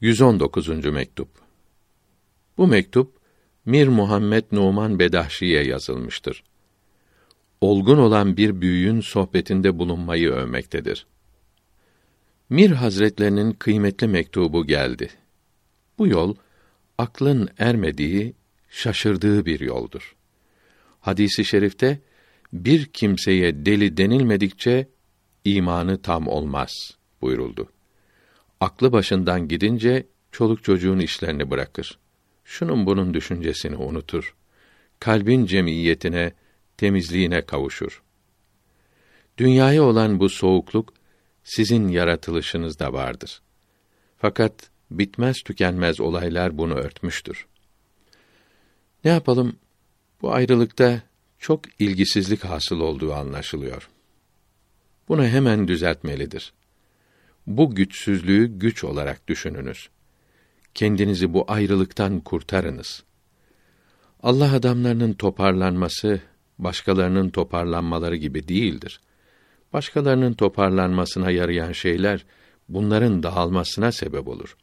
119. mektup. Bu mektup Mir Muhammed Numan Bedahşi'ye yazılmıştır. Olgun olan bir büyüğün sohbetinde bulunmayı övmektedir. Mir Hazretlerinin kıymetli mektubu geldi. Bu yol aklın ermediği, şaşırdığı bir yoldur. Hadisi şerifte bir kimseye deli denilmedikçe imanı tam olmaz buyuruldu. Aklı başından gidince çoluk çocuğun işlerini bırakır. Şunun bunun düşüncesini unutur. Kalbin cemiyetine, temizliğine kavuşur. Dünyaya olan bu soğukluk sizin yaratılışınızda vardır. Fakat bitmez tükenmez olaylar bunu örtmüştür. Ne yapalım? Bu ayrılıkta çok ilgisizlik hasıl olduğu anlaşılıyor. Bunu hemen düzeltmelidir. Bu güçsüzlüğü güç olarak düşününüz. Kendinizi bu ayrılıktan kurtarınız. Allah adamlarının toparlanması başkalarının toparlanmaları gibi değildir. Başkalarının toparlanmasına yarayan şeyler bunların dağılmasına sebep olur.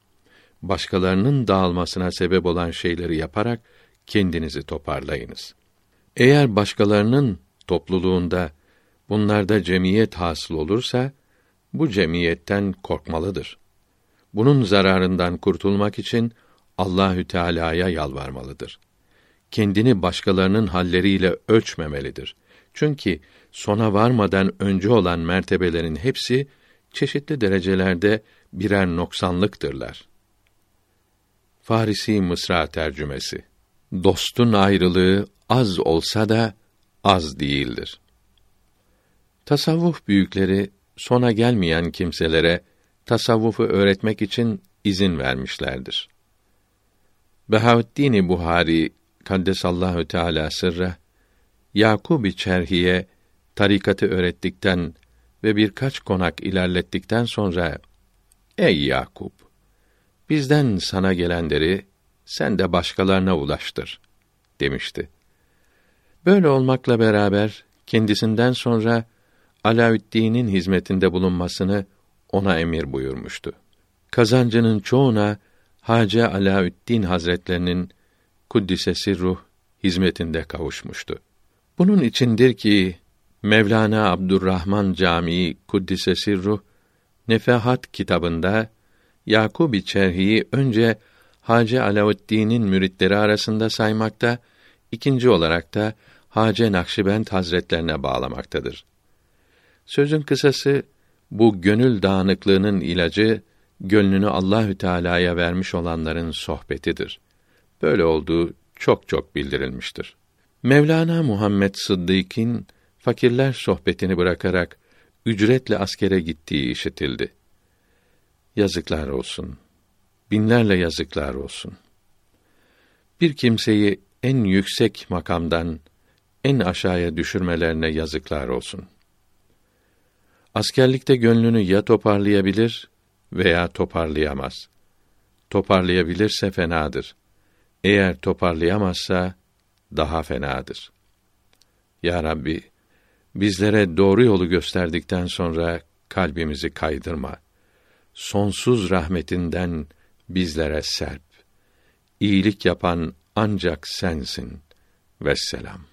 Başkalarının dağılmasına sebep olan şeyleri yaparak kendinizi toparlayınız. Eğer başkalarının topluluğunda bunlarda cemiyet hasıl olursa bu cemiyetten korkmalıdır. Bunun zararından kurtulmak için Allahü Teala'ya yalvarmalıdır. Kendini başkalarının halleriyle ölçmemelidir. Çünkü sona varmadan önce olan mertebelerin hepsi çeşitli derecelerde birer noksanlıktırlar. Farisi Mısra tercümesi Dostun ayrılığı az olsa da az değildir. Tasavvuf büyükleri sona gelmeyen kimselere tasavvufu öğretmek için izin vermişlerdir. Behaüddin Buhari kaddesallahu teala sırra Yakub-i Çerhi'ye tarikatı öğrettikten ve birkaç konak ilerlettikten sonra Ey Yakup bizden sana gelenleri sen de başkalarına ulaştır demişti. Böyle olmakla beraber kendisinden sonra Alaüddin'in hizmetinde bulunmasını ona emir buyurmuştu. Kazancının çoğuna Hacı Alaüddin Hazretlerinin kuddise ruh hizmetinde kavuşmuştu. Bunun içindir ki Mevlana Abdurrahman Camii kuddise ruh Nefehat kitabında Yakub-i Çerhi'yi önce Hacı Alaüddin'in müritleri arasında saymakta, ikinci olarak da Hacı Nakşibend Hazretlerine bağlamaktadır. Sözün kısası bu gönül dağınıklığının ilacı gönlünü Allahü Teala'ya vermiş olanların sohbetidir. Böyle olduğu çok çok bildirilmiştir. Mevlana Muhammed Sıddık'ın fakirler sohbetini bırakarak ücretle askere gittiği işitildi. Yazıklar olsun. Binlerle yazıklar olsun. Bir kimseyi en yüksek makamdan en aşağıya düşürmelerine yazıklar olsun. Askerlikte gönlünü ya toparlayabilir veya toparlayamaz. Toparlayabilirse fenadır. Eğer toparlayamazsa daha fenadır. Ya Rabbi, bizlere doğru yolu gösterdikten sonra kalbimizi kaydırma. Sonsuz rahmetinden bizlere serp. İyilik yapan ancak sensin. Vesselam.